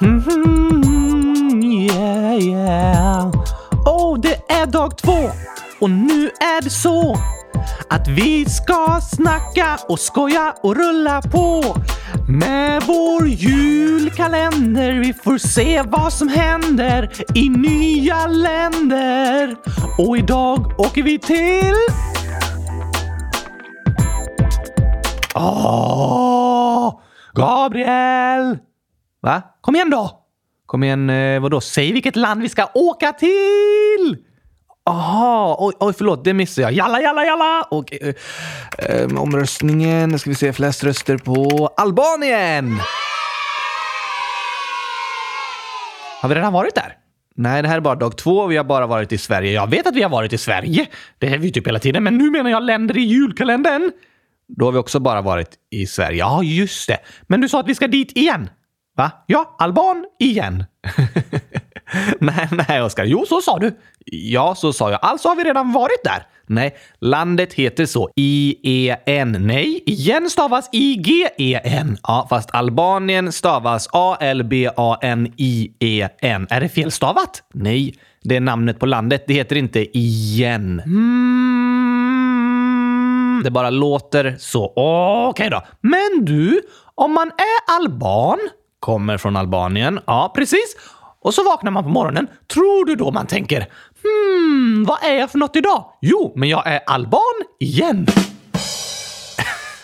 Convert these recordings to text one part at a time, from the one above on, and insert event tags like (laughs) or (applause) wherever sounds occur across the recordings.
Hmm, yeah, yeah. Oh, det är dag två och nu är det så att vi ska snacka och skoja och rulla på med vår julkalender. Vi får se vad som händer i nya länder. Och idag åker vi till... Åh! Gabriel! Va? Kom igen då! Kom igen, eh, vadå? Säg vilket land vi ska åka till! Aha, oj, oj förlåt, det missade jag. Jalla, jalla, jalla! Och eh, eh, omröstningen, ska vi se, flest röster på Albanien! Har vi redan varit där? Nej, det här är bara dag två. Vi har bara varit i Sverige. Jag vet att vi har varit i Sverige. Det är vi typ hela tiden. Men nu menar jag länder i julkalendern. Då har vi också bara varit i Sverige. Ja, just det. Men du sa att vi ska dit igen. Va? Ja, Alban igen. (laughs) nej, nej, Oskar. Jo, så sa du. Ja, så sa jag. Alltså har vi redan varit där. Nej, landet heter så. I-E-N. Nej, igen stavas I-G-E-N. Ja, fast Albanien stavas A-L-B-A-N-I-E-N. Är det felstavat? Nej, det är namnet på landet. Det heter inte igen. Mm, det bara låter så. Okej okay då. Men du, om man är alban, kommer från Albanien, ja precis, och så vaknar man på morgonen, tror du då man tänker Hmm, vad är jag för något idag? Jo, men jag är alban igen.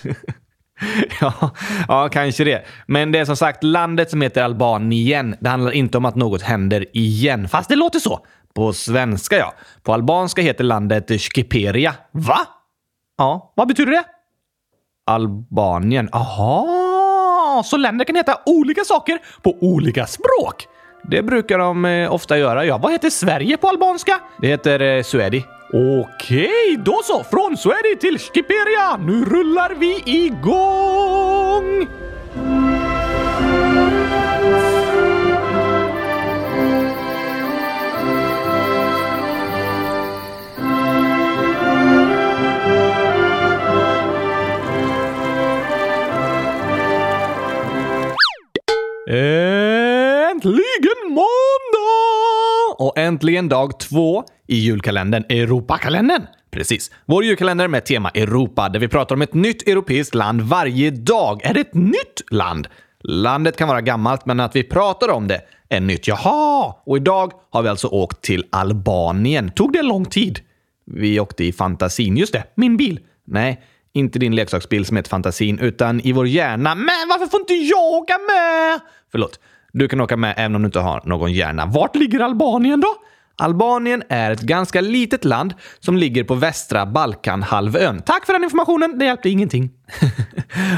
(laughs) ja, ja, kanske det. Men det är som sagt landet som heter Albanien. Det handlar inte om att något händer igen, fast det låter så. På svenska, ja. På albanska heter landet Shkiperia. Va? Ja, vad betyder det? Albanien. Aha, så länder kan heta olika saker på olika språk. Det brukar de eh, ofta göra, ja. Vad heter Sverige på albanska? Det heter eh, Suedi. Okej, då så! Från Suedi till Skiperia! Nu rullar vi igång! Äntligen måndag! Och äntligen dag två i julkalendern Europakalendern. Precis. Vår julkalender med tema Europa, där vi pratar om ett nytt europeiskt land varje dag. Är det ett nytt land? Landet kan vara gammalt, men att vi pratar om det är nytt. Jaha! Och idag har vi alltså åkt till Albanien. Tog det lång tid? Vi åkte i fantasin. Just det, min bil. Nej, inte din leksaksbil som heter Fantasin, utan i vår hjärna. Men varför får inte jag åka med? Förlåt. Du kan åka med även om du inte har någon hjärna. Vart ligger Albanien då? Albanien är ett ganska litet land som ligger på västra Balkanhalvön. Tack för den informationen, det hjälpte ingenting. (laughs)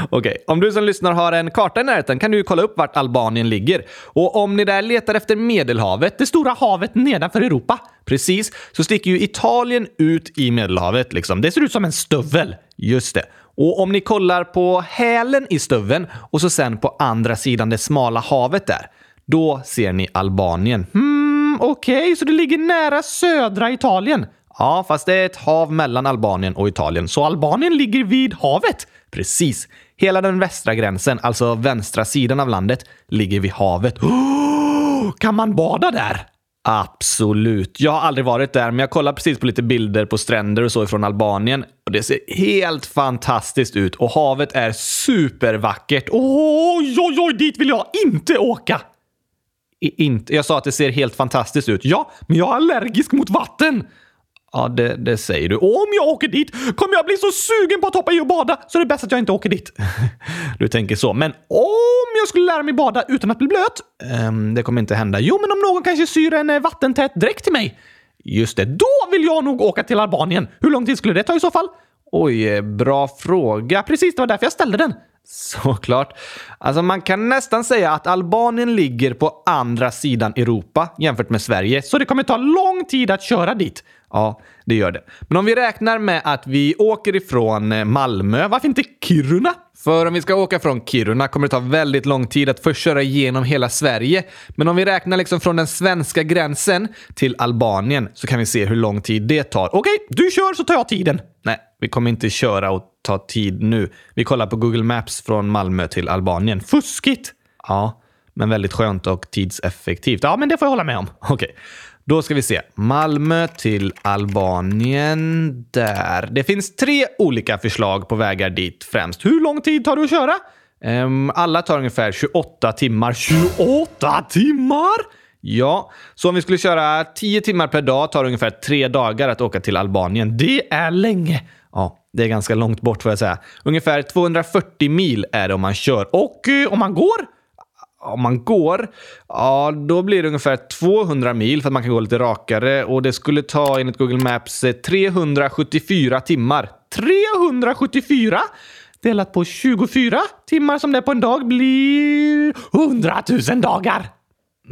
Okej, okay. om du som lyssnar har en karta i närheten kan du kolla upp vart Albanien ligger. Och om ni där letar efter Medelhavet, det stora havet nedanför Europa, precis, så sticker ju Italien ut i Medelhavet. Liksom. Det ser ut som en stövel. Just det. Och om ni kollar på hälen i stöveln och så sen på andra sidan det smala havet där, då ser ni Albanien. Hmm, okej, okay, så det ligger nära södra Italien? Ja, fast det är ett hav mellan Albanien och Italien, så Albanien ligger vid havet? Precis. Hela den västra gränsen, alltså vänstra sidan av landet, ligger vid havet. Oh, (gasps) kan man bada där? Absolut. Jag har aldrig varit där, men jag kollade precis på lite bilder på stränder och så ifrån Albanien. Och Det ser helt fantastiskt ut och havet är supervackert. Oj, oj, oj, dit vill jag inte åka! I, inte. Jag sa att det ser helt fantastiskt ut. Ja, men jag är allergisk mot vatten. Ja, det, det säger du. Och om jag åker dit kommer jag bli så sugen på att hoppa i och bada så det är bäst att jag inte åker dit. (laughs) du tänker så. Men om jag skulle lära mig bada utan att bli blöt? Um, det kommer inte hända. Jo, men om någon kanske syr en eh, vattentät dräkt till mig? Just det, då vill jag nog åka till Albanien. Hur lång tid skulle det ta i så fall? Oj, eh, bra fråga. Precis, det var därför jag ställde den. (laughs) Såklart. Alltså man kan nästan säga att Albanien ligger på andra sidan Europa jämfört med Sverige, så det kommer ta lång tid att köra dit. Ja, det gör det. Men om vi räknar med att vi åker ifrån eh, Malmö, varför inte Kiruna? För om vi ska åka från Kiruna kommer det ta väldigt lång tid att först köra igenom hela Sverige. Men om vi räknar liksom från den svenska gränsen till Albanien så kan vi se hur lång tid det tar. Okej, du kör så tar jag tiden. Nej, vi kommer inte köra och ta tid nu. Vi kollar på Google Maps från Malmö till Albanien. Fuskigt! Ja, men väldigt skönt och tidseffektivt. Ja, men det får jag hålla med om. Okej. Då ska vi se. Malmö till Albanien. Där. Det finns tre olika förslag på vägar dit främst. Hur lång tid tar det att köra? Um, alla tar ungefär 28 timmar. 28 timmar? Ja, så om vi skulle köra 10 timmar per dag tar det ungefär tre dagar att åka till Albanien. Det är länge! Ja, det är ganska långt bort får jag säga. Ungefär 240 mil är det om man kör. Och eh, om man går? Om man går, ja, då blir det ungefär 200 mil för att man kan gå lite rakare och det skulle ta enligt Google Maps eh, 374 timmar. 374? Delat på 24 timmar som det är på en dag blir 100 000 dagar!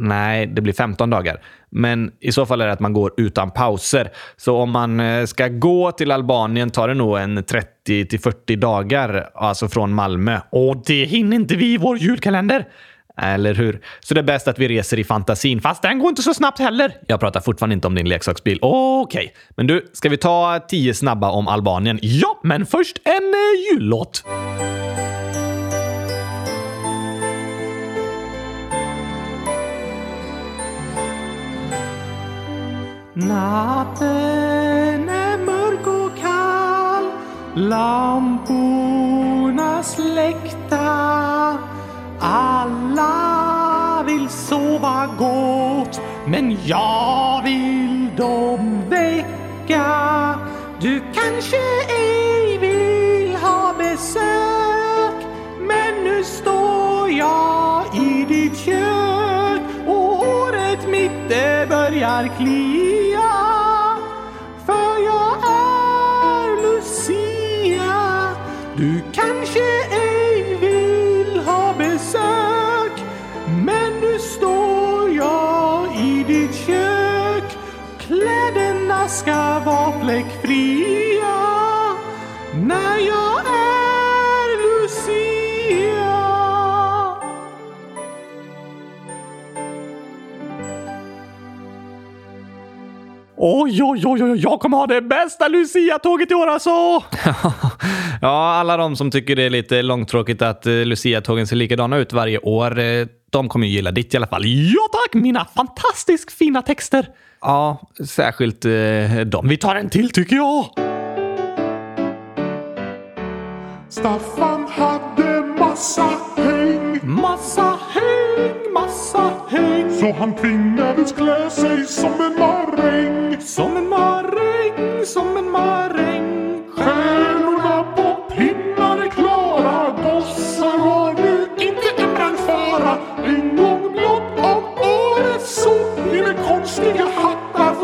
Nej, det blir 15 dagar. Men i så fall är det att man går utan pauser. Så om man eh, ska gå till Albanien tar det nog en 30 till 40 dagar, alltså från Malmö. Och det hinner inte vi i vår julkalender! Eller hur? Så det är bäst att vi reser i fantasin, fast den går inte så snabbt heller. Jag pratar fortfarande inte om din leksaksbil. Okej, okay. men du, ska vi ta tio snabba om Albanien? Ja, men först en eh, jullåt. Natten är mörk och kall Lamporna släckta alla vill sova gott Men jag vill dem väcka Du kanske ej vill ha besök Men nu står jag i ditt kök och håret mitt det börjar klia fläckfria när jag är Lucia Oj, oj, oj, oj, jag kommer ha det bästa Lucia-tåget i år alltså! (laughs) ja, alla de som tycker det är lite långtråkigt att eh, Lucia-tågen ser likadana ut varje år, eh, de kommer ju gilla ditt i alla fall. Ja tack! Mina fantastiskt fina texter! Ja, särskilt eh, de. Vi tar en till tycker jag! Staffan hade massa häng. Massa häng, massa häng. Så han tvingades klä sig som en maräng. Som en maräng, som en maräng. Stjärnorna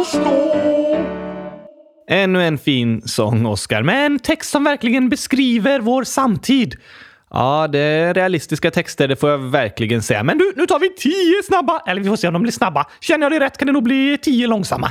förstå. Ännu en fin sång, Oscar, med en text som verkligen beskriver vår samtid. Ja, det är realistiska texter, det får jag verkligen säga. Men du, nu tar vi tio snabba. Eller vi får se om de blir snabba. Känner jag dig rätt kan det nog bli tio långsamma.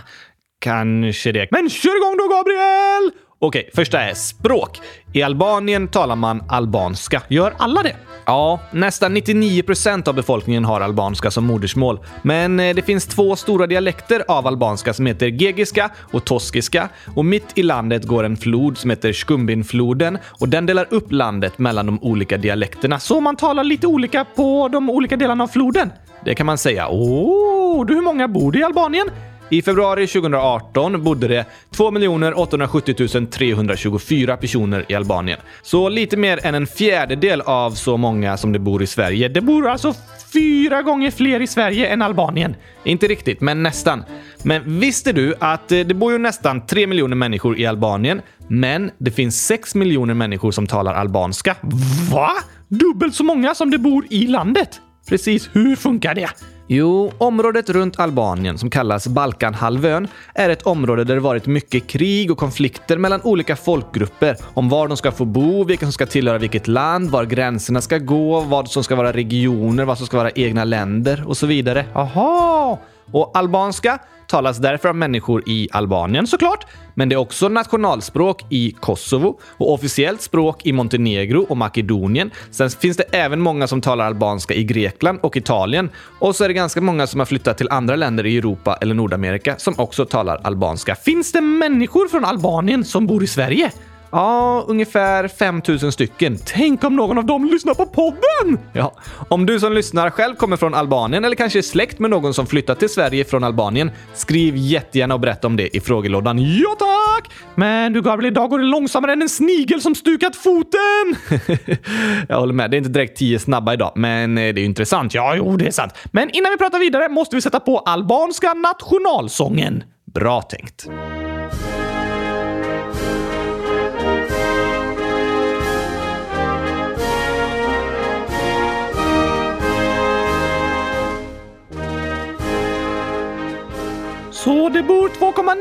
Kanske det. Men kör igång då, Gabriel! Okej, första är språk. I Albanien talar man albanska. Gör alla det? Ja, nästan 99 procent av befolkningen har albanska som modersmål. Men eh, det finns två stora dialekter av albanska som heter gegiska och toskiska. Och mitt i landet går en flod som heter Skumbinfloden och den delar upp landet mellan de olika dialekterna. Så man talar lite olika på de olika delarna av floden. Det kan man säga. Åh, du hur många bor det i Albanien? I februari 2018 bodde det 2 870 324 personer i Albanien. Så lite mer än en fjärdedel av så många som det bor i Sverige. Det bor alltså fyra gånger fler i Sverige än Albanien. Inte riktigt, men nästan. Men visste du att eh, det bor ju nästan 3 miljoner människor i Albanien, men det finns 6 miljoner människor som talar albanska? Va? Dubbelt så många som det bor i landet? Precis, hur funkar det? Jo, området runt Albanien, som kallas Balkanhalvön, är ett område där det varit mycket krig och konflikter mellan olika folkgrupper om var de ska få bo, vilka som ska tillhöra vilket land, var gränserna ska gå, vad som ska vara regioner, vad som ska vara egna länder och så vidare. Aha! Och albanska talas därför av människor i Albanien såklart, men det är också nationalspråk i Kosovo och officiellt språk i Montenegro och Makedonien. Sen finns det även många som talar albanska i Grekland och Italien. Och så är det ganska många som har flyttat till andra länder i Europa eller Nordamerika som också talar albanska. Finns det människor från Albanien som bor i Sverige? Ja, ungefär 5000 stycken. Tänk om någon av dem lyssnar på podden! Ja, om du som lyssnar själv kommer från Albanien eller kanske är släkt med någon som flyttat till Sverige från Albanien, skriv jättegärna och berätta om det i frågelådan. Ja tack! Men du Gabriel, idag går det långsammare än en snigel som stukat foten! (laughs) Jag håller med, det är inte direkt tio snabba idag, men eh, det är intressant. Ja, jo, det är sant. Men innan vi pratar vidare måste vi sätta på albanska nationalsången. Bra tänkt. Så det bor 2,9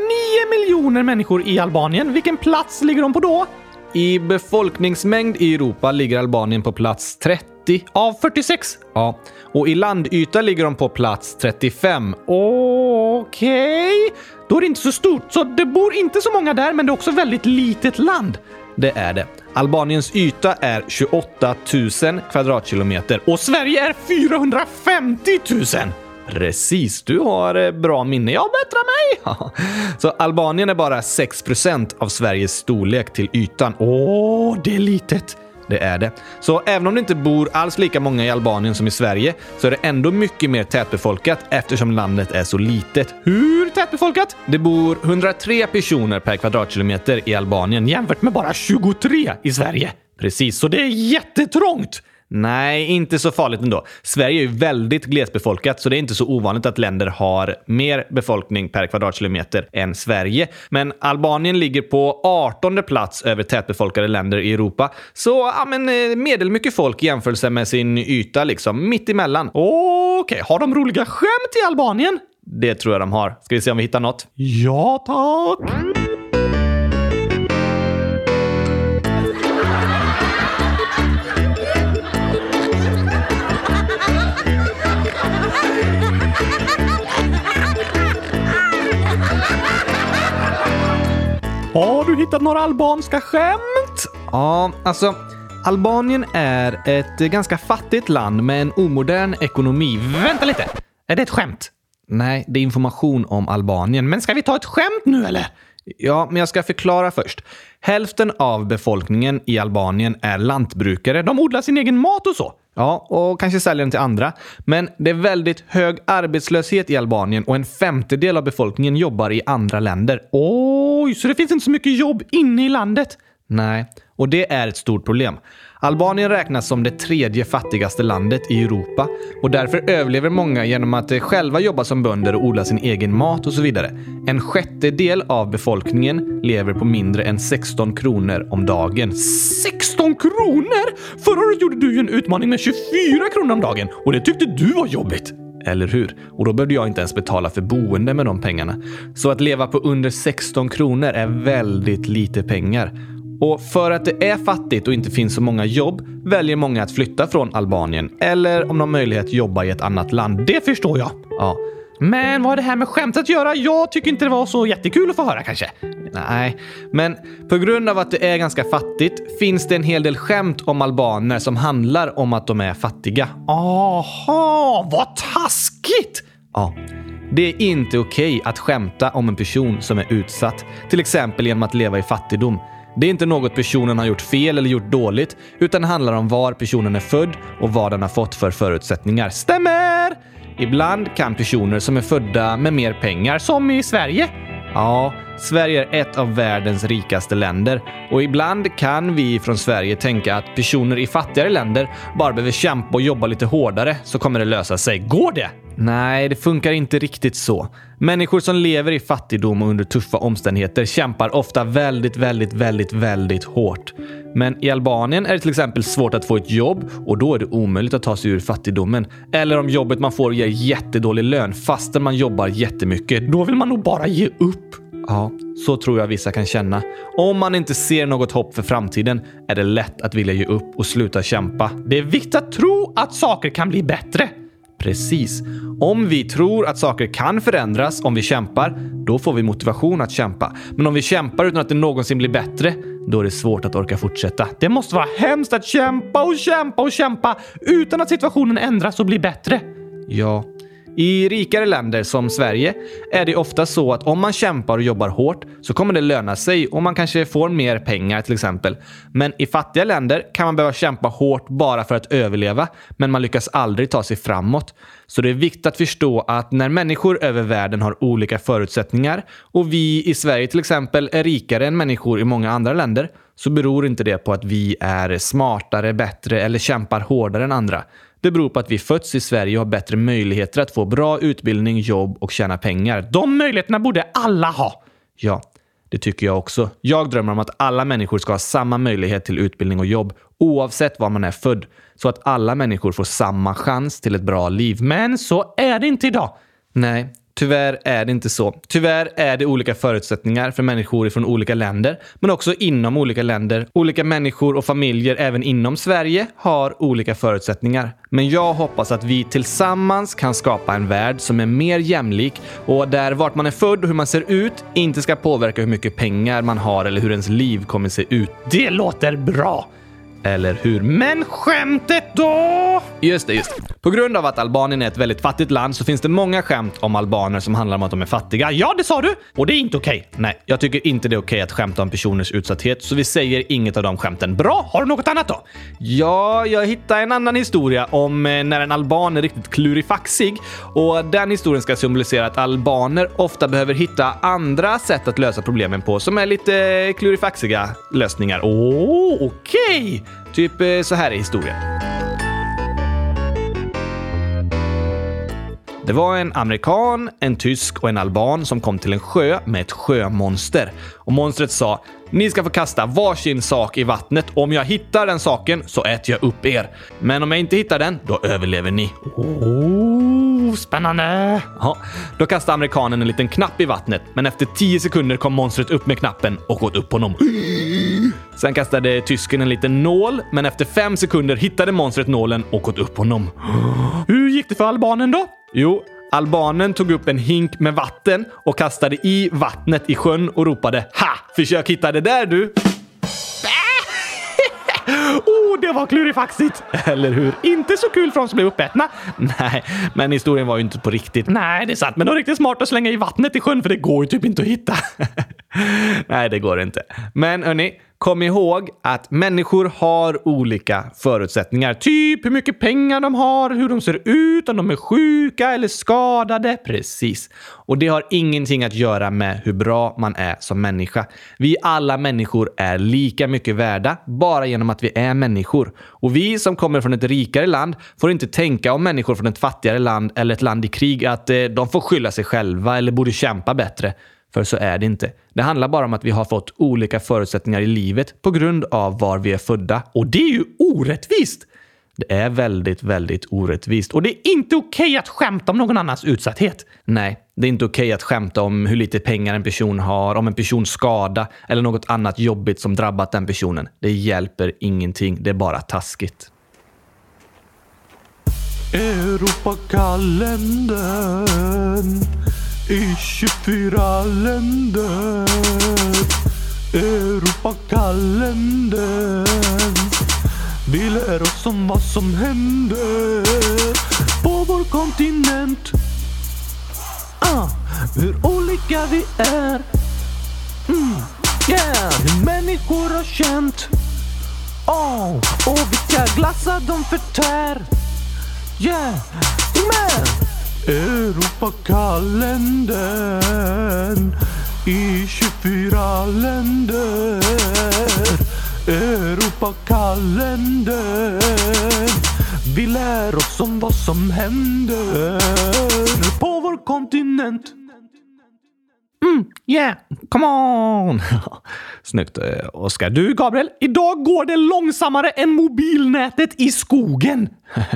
miljoner människor i Albanien. Vilken plats ligger de på då? I befolkningsmängd i Europa ligger Albanien på plats 30 av 46. Ja, och i landyta ligger de på plats 35. Okej, okay. då är det inte så stort. Så det bor inte så många där, men det är också väldigt litet land. Det är det. Albaniens yta är 28 000 kvadratkilometer och Sverige är 450 000! Precis, du har eh, bra minne. Jag bättrar mig! (laughs) Så Albanien är bara 6% av Sveriges storlek till ytan. Åh, det är litet! Det är det. Så även om det inte bor alls lika många i Albanien som i Sverige så är det ändå mycket mer tätbefolkat eftersom landet är så litet. Hur tätbefolkat? Det bor 103 personer per kvadratkilometer i Albanien jämfört med bara 23 i Sverige. Precis, så det är jättetrångt! Nej, inte så farligt ändå. Sverige är ju väldigt glesbefolkat, så det är inte så ovanligt att länder har mer befolkning per kvadratkilometer än Sverige. Men Albanien ligger på 18 plats över tätbefolkade länder i Europa. Så ja, men, eh, medelmycket folk i jämförelse med sin yta, liksom mitt emellan. Okej, okay. har de roliga skämt i Albanien? Det tror jag de har. Ska vi se om vi hittar något? Ja, tack! Har du hittat några albanska skämt? Ja, alltså Albanien är ett ganska fattigt land med en omodern ekonomi. Vänta lite! Är det ett skämt? Nej, det är information om Albanien. Men ska vi ta ett skämt nu eller? Ja, men jag ska förklara först. Hälften av befolkningen i Albanien är lantbrukare. De odlar sin egen mat och så. Ja, och kanske säljer den till andra. Men det är väldigt hög arbetslöshet i Albanien och en femtedel av befolkningen jobbar i andra länder. Oj, så det finns inte så mycket jobb inne i landet? Nej, och det är ett stort problem. Albanien räknas som det tredje fattigaste landet i Europa och därför överlever många genom att själva jobba som bönder och odla sin egen mat och så vidare. En sjättedel av befolkningen lever på mindre än 16 kronor om dagen. 16 kronor? Förra året gjorde du ju en utmaning med 24 kronor om dagen och det tyckte du var jobbigt. Eller hur? Och då behövde jag inte ens betala för boende med de pengarna. Så att leva på under 16 kronor är väldigt lite pengar. Och för att det är fattigt och inte finns så många jobb väljer många att flytta från Albanien eller om de har möjlighet jobba i ett annat land. Det förstår jag. Ja. Men vad har det här med skämt att göra? Jag tycker inte det var så jättekul att få höra kanske. Nej, men på grund av att det är ganska fattigt finns det en hel del skämt om albaner som handlar om att de är fattiga. Aha, vad taskigt! Ja. Det är inte okej okay att skämta om en person som är utsatt, till exempel genom att leva i fattigdom. Det är inte något personen har gjort fel eller gjort dåligt, utan det handlar om var personen är född och vad den har fått för förutsättningar. Stämmer! Ibland kan personer som är födda med mer pengar, som i Sverige, Ja, Sverige är ett av världens rikaste länder och ibland kan vi från Sverige tänka att personer i fattigare länder bara behöver kämpa och jobba lite hårdare så kommer det lösa sig. Går det? Nej, det funkar inte riktigt så. Människor som lever i fattigdom och under tuffa omständigheter kämpar ofta väldigt, väldigt, väldigt, väldigt hårt. Men i Albanien är det till exempel svårt att få ett jobb och då är det omöjligt att ta sig ur fattigdomen. Eller om jobbet man får ger jättedålig lön fastän man jobbar jättemycket. Då vill man nog bara ge upp. Ja, så tror jag vissa kan känna. Om man inte ser något hopp för framtiden är det lätt att vilja ge upp och sluta kämpa. Det är viktigt att tro att saker kan bli bättre. Precis. Om vi tror att saker kan förändras om vi kämpar, då får vi motivation att kämpa. Men om vi kämpar utan att det någonsin blir bättre, då är det svårt att orka fortsätta. Det måste vara hemskt att kämpa och kämpa och kämpa utan att situationen ändras och blir bättre. Ja, i rikare länder som Sverige är det ofta så att om man kämpar och jobbar hårt så kommer det löna sig och man kanske får mer pengar till exempel. Men i fattiga länder kan man behöva kämpa hårt bara för att överleva, men man lyckas aldrig ta sig framåt. Så det är viktigt att förstå att när människor över världen har olika förutsättningar och vi i Sverige till exempel är rikare än människor i många andra länder så beror inte det på att vi är smartare, bättre eller kämpar hårdare än andra. Det beror på att vi fötts i Sverige och har bättre möjligheter att få bra utbildning, jobb och tjäna pengar. De möjligheterna borde alla ha! Ja, det tycker jag också. Jag drömmer om att alla människor ska ha samma möjlighet till utbildning och jobb, oavsett var man är född. Så att alla människor får samma chans till ett bra liv. Men så är det inte idag. Nej, Tyvärr är det inte så. Tyvärr är det olika förutsättningar för människor från olika länder, men också inom olika länder. Olika människor och familjer även inom Sverige har olika förutsättningar. Men jag hoppas att vi tillsammans kan skapa en värld som är mer jämlik och där vart man är född och hur man ser ut inte ska påverka hur mycket pengar man har eller hur ens liv kommer se ut. Det låter bra! Eller hur? Men skämtet då? Just det, just det. På grund av att Albanien är ett väldigt fattigt land så finns det många skämt om albaner som handlar om att de är fattiga. Ja, det sa du! Och det är inte okej. Okay. Nej, jag tycker inte det är okej okay att skämta om personers utsatthet, så vi säger inget av de skämten. Bra! Har du något annat då? Ja, jag hittade en annan historia om eh, när en alban är riktigt klurifaxig och den historien ska symbolisera att albaner ofta behöver hitta andra sätt att lösa problemen på som är lite eh, klurifaxiga lösningar. Åh, oh, okej! Okay. Typ eh, så här är historien. Det var en amerikan, en tysk och en alban som kom till en sjö med ett sjömonster. Och monstret sa “Ni ska få kasta varsin sak i vattnet. Om jag hittar den saken så äter jag upp er. Men om jag inte hittar den, då överlever ni.” Oh, spännande! Ja, då kastade amerikanen en liten knapp i vattnet, men efter 10 sekunder kom monstret upp med knappen och åt upp honom. Sen kastade tysken en liten nål, men efter 5 sekunder hittade monstret nålen och åt upp honom. Hur gick det för albanen då? Jo, albanen tog upp en hink med vatten och kastade i vattnet i sjön och ropade “Ha! Försök hitta det där du!” (laughs) oh, det var klurifaxigt! Eller hur? Inte så kul för de som blev uppätna. Nej, men historien var ju inte på riktigt. Nej, det är sant. Men det var riktigt smart att slänga i vattnet i sjön för det går ju typ inte att hitta. (laughs) Nej, det går inte. Men hörni, Kom ihåg att människor har olika förutsättningar. Typ hur mycket pengar de har, hur de ser ut, om de är sjuka eller skadade. Precis. Och det har ingenting att göra med hur bra man är som människa. Vi alla människor är lika mycket värda bara genom att vi är människor. Och vi som kommer från ett rikare land får inte tänka om människor från ett fattigare land eller ett land i krig att eh, de får skylla sig själva eller borde kämpa bättre. För så är det inte. Det handlar bara om att vi har fått olika förutsättningar i livet på grund av var vi är födda. Och det är ju orättvist! Det är väldigt, väldigt orättvist. Och det är inte okej okay att skämta om någon annans utsatthet. Nej, det är inte okej okay att skämta om hur lite pengar en person har, om en persons skada eller något annat jobbigt som drabbat den personen. Det hjälper ingenting. Det är bara taskigt. Europakalendern i 24 länder. Europakalendern. Vi lär oss om vad som händer på vår kontinent. Ah, hur olika vi är. Mm, yeah, hur människor har känt. Oh, och vilka glassar de förtär. Yeah, med! Europakalendern i 24 länder. Europakalendern. Vi lär oss om vad som händer på vår kontinent. Mm, yeah, come on! (laughs) Snyggt, eh, Oskar. Du, Gabriel, idag går det långsammare än mobilnätet i skogen.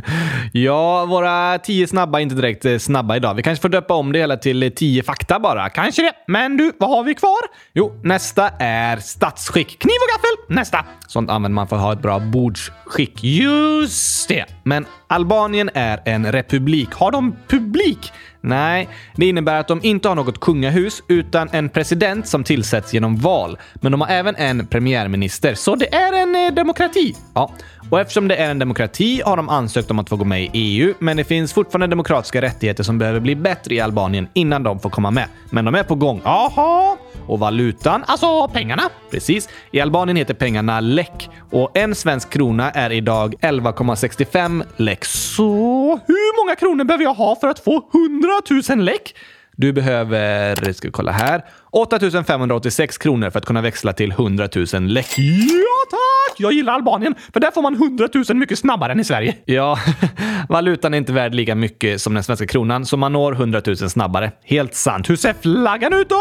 (laughs) ja, våra tio snabba är inte direkt eh, snabba idag. Vi kanske får döpa om det hela till eh, tio fakta bara. Kanske det. Men du, vad har vi kvar? Jo, nästa är statsskick. Kniv och gaffel! Nästa. Sånt använder man för att ha ett bra bordsskick. Just det. Men Albanien är en republik. Har de publik? Nej, det innebär att de inte har något kungahus utan en president som tillsätts genom val. Men de har även en premiärminister, så det är en eh, demokrati. Ja, och eftersom det är en demokrati har de ansökt om att få gå med i EU, men det finns fortfarande demokratiska rättigheter som behöver bli bättre i Albanien innan de får komma med. Men de är på gång. Jaha! Och valutan, alltså pengarna. Precis. I Albanien heter pengarna lek och en svensk krona är idag 11,65 lek. Så hur många kronor behöver jag ha för att få 100 000 lek? Du behöver, ska vi kolla här, 8586 kronor för att kunna växla till 100 000 lek. Ja tack! Jag gillar Albanien, för där får man 100 000 mycket snabbare än i Sverige. Ja, (laughs) valutan är inte värd lika mycket som den svenska kronan, så man når 100 000 snabbare. Helt sant. Hur ser flaggan ut då?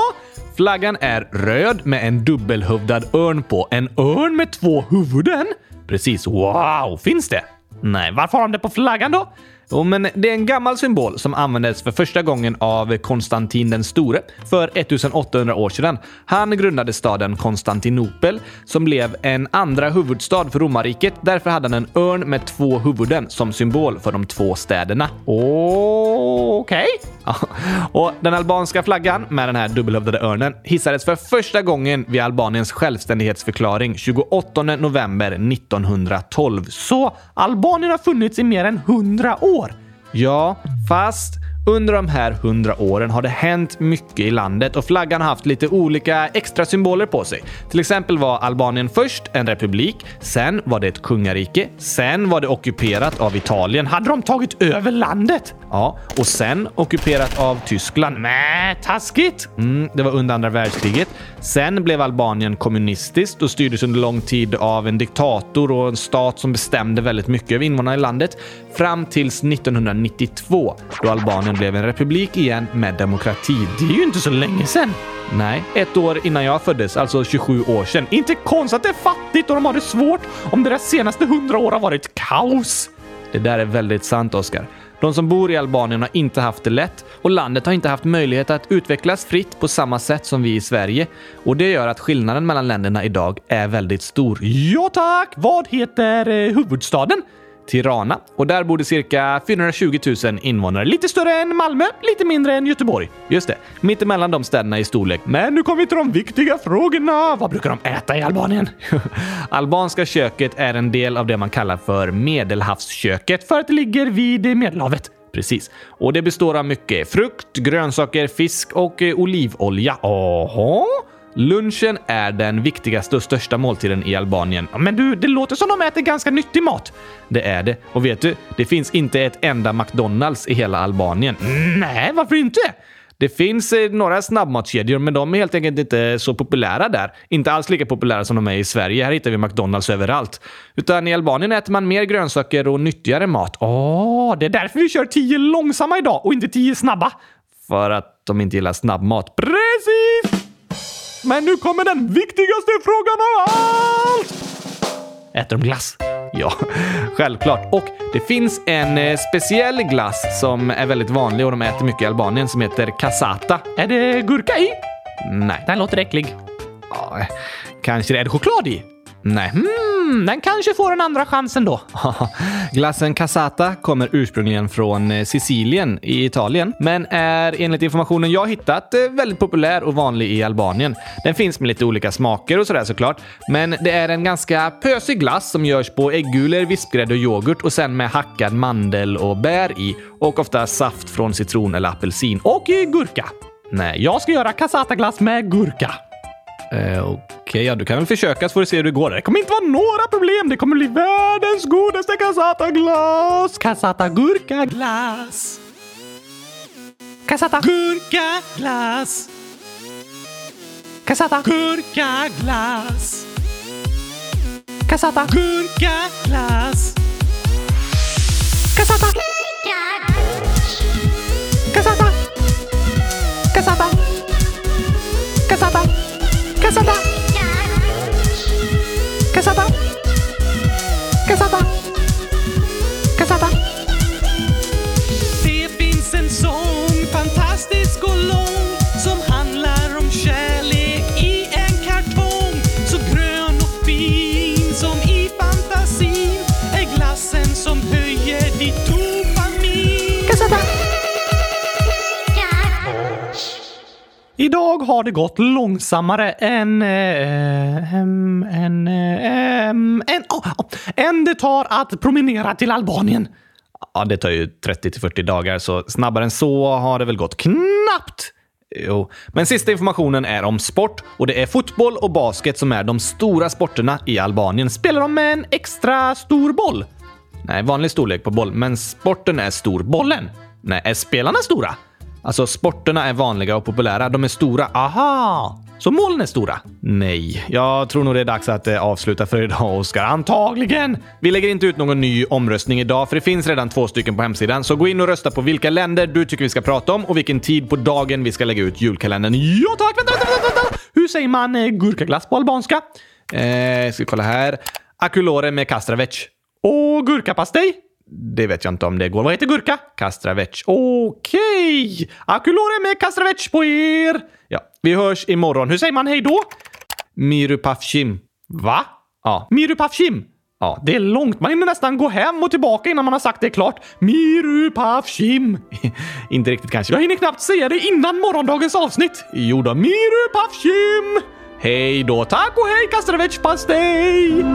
Flaggan är röd med en dubbelhövdad örn på. En örn med två huvuden? Precis. Wow! Finns det? Nej, varför har de det på flaggan då? Jo, men det är en gammal symbol som användes för första gången av Konstantin den store för 1800 år sedan. Han grundade staden Konstantinopel som blev en andra huvudstad för romarriket. Därför hade han en örn med två huvuden som symbol för de två städerna. Okej. Ja, och den albanska flaggan med den här dubbelhövdade örnen hissades för första gången vid Albaniens självständighetsförklaring 28 november 1912. Så Albanien har funnits i mer än 100 år? Ja, fast under de här hundra åren har det hänt mycket i landet och flaggan har haft lite olika extra symboler på sig. Till exempel var Albanien först en republik, sen var det ett kungarike, sen var det ockuperat av Italien. Hade de tagit över landet? Ja, och sen ockuperat av Tyskland. Nä, taskigt! Mm, det var under andra världskriget. Sen blev Albanien kommunistiskt och styrdes under lång tid av en diktator och en stat som bestämde väldigt mycket över invånarna i landet. Fram tills 1992 då Albanien blev en republik igen med demokrati. Det är ju inte så länge sedan. Nej, ett år innan jag föddes, alltså 27 år sedan. Inte konstigt att det är fattigt och de har det svårt om deras senaste hundra år har varit kaos. Det där är väldigt sant, Oskar. De som bor i Albanien har inte haft det lätt och landet har inte haft möjlighet att utvecklas fritt på samma sätt som vi i Sverige. Och det gör att skillnaden mellan länderna idag är väldigt stor. Ja tack! Vad heter eh, huvudstaden? Tirana och där bor det cirka 420 000 invånare. Lite större än Malmö, lite mindre än Göteborg. Just det, mittemellan de städerna i storlek. Men nu kommer vi till de viktiga frågorna. Vad brukar de äta i Albanien? (laughs) Albanska köket är en del av det man kallar för medelhavsköket För att det ligger vid Medelhavet. Precis. Och det består av mycket frukt, grönsaker, fisk och eh, olivolja. Aha. Lunchen är den viktigaste och största måltiden i Albanien. Men du, det låter som de äter ganska nyttig mat. Det är det. Och vet du, det finns inte ett enda McDonalds i hela Albanien. Nej, varför inte? Det finns eh, några snabbmatskedjor, men de är helt enkelt inte så populära där. Inte alls lika populära som de är i Sverige. Här hittar vi McDonalds överallt. Utan i Albanien äter man mer grönsaker och nyttigare mat. Åh, det är därför vi kör tio långsamma idag och inte tio snabba. För att de inte gillar snabbmat. Precis! Men nu kommer den viktigaste frågan av allt! Äter de glass? Ja, självklart. Och det finns en eh, speciell glass som är väldigt vanlig och de äter mycket i Albanien som heter cassata. Är det gurka i? Nej. Den låter äcklig. Ja, kanske det. Är det choklad i? Nej. Hmm, den kanske får en andra chans ändå. (laughs) Glassen cassata kommer ursprungligen från eh, Sicilien i Italien, men är enligt informationen jag hittat eh, väldigt populär och vanlig i Albanien. Den finns med lite olika smaker och sådär såklart, men det är en ganska pösig glass som görs på äggulor, vispgrädde och yoghurt och sen med hackad mandel och bär i och ofta saft från citron eller apelsin. Och gurka. Nej, Jag ska göra cassataglass med gurka eh, okej, ja, du kan väl försöka så får du se hur det går. Det kommer inte vara några problem. Det kommer bli världens godaste cassataglass. Cassata gurka glass. Cassata gurka glass. Cassata gurka 逆さだ Idag har det gått långsammare än... Eh, än... Eh, än, oh, oh, än det tar att promenera till Albanien. Ja, det tar ju 30 till 40 dagar, så snabbare än så har det väl gått knappt. Jo, men sista informationen är om sport och det är fotboll och basket som är de stora sporterna i Albanien. Spelar de med en extra stor boll? Nej, vanlig storlek på boll, men sporten är storbollen. Nej, är spelarna stora? Alltså, sporterna är vanliga och populära. De är stora. Aha! Så målen är stora? Nej, jag tror nog det är dags att eh, avsluta för idag, Oskar. Antagligen! Vi lägger inte ut någon ny omröstning idag, för det finns redan två stycken på hemsidan. Så gå in och rösta på vilka länder du tycker vi ska prata om och vilken tid på dagen vi ska lägga ut julkalendern. Ja tack! Vänta, vänta, vänta! vänta. Hur säger man eh, gurkaglass på albanska? Eh, ska vi kolla här. Akulore med kastravec. Och gurkapastej? Det vet jag inte om det går. Vad heter gurka? Kastravec. Okej! Okay. Akulore med kastravec på er! Ja, vi hörs imorgon. Hur säger man hej då? Mirupafshim. Va? Ja, Mirupafshim. Ja, det är långt. Man hinner nästan gå hem och tillbaka innan man har sagt det klart. Mirupafshim. (laughs) inte riktigt kanske. Jag hinner knappt säga det innan morgondagens avsnitt. Jo då, Mirupafshim. Hej då, tack och hej Kastravec pastej!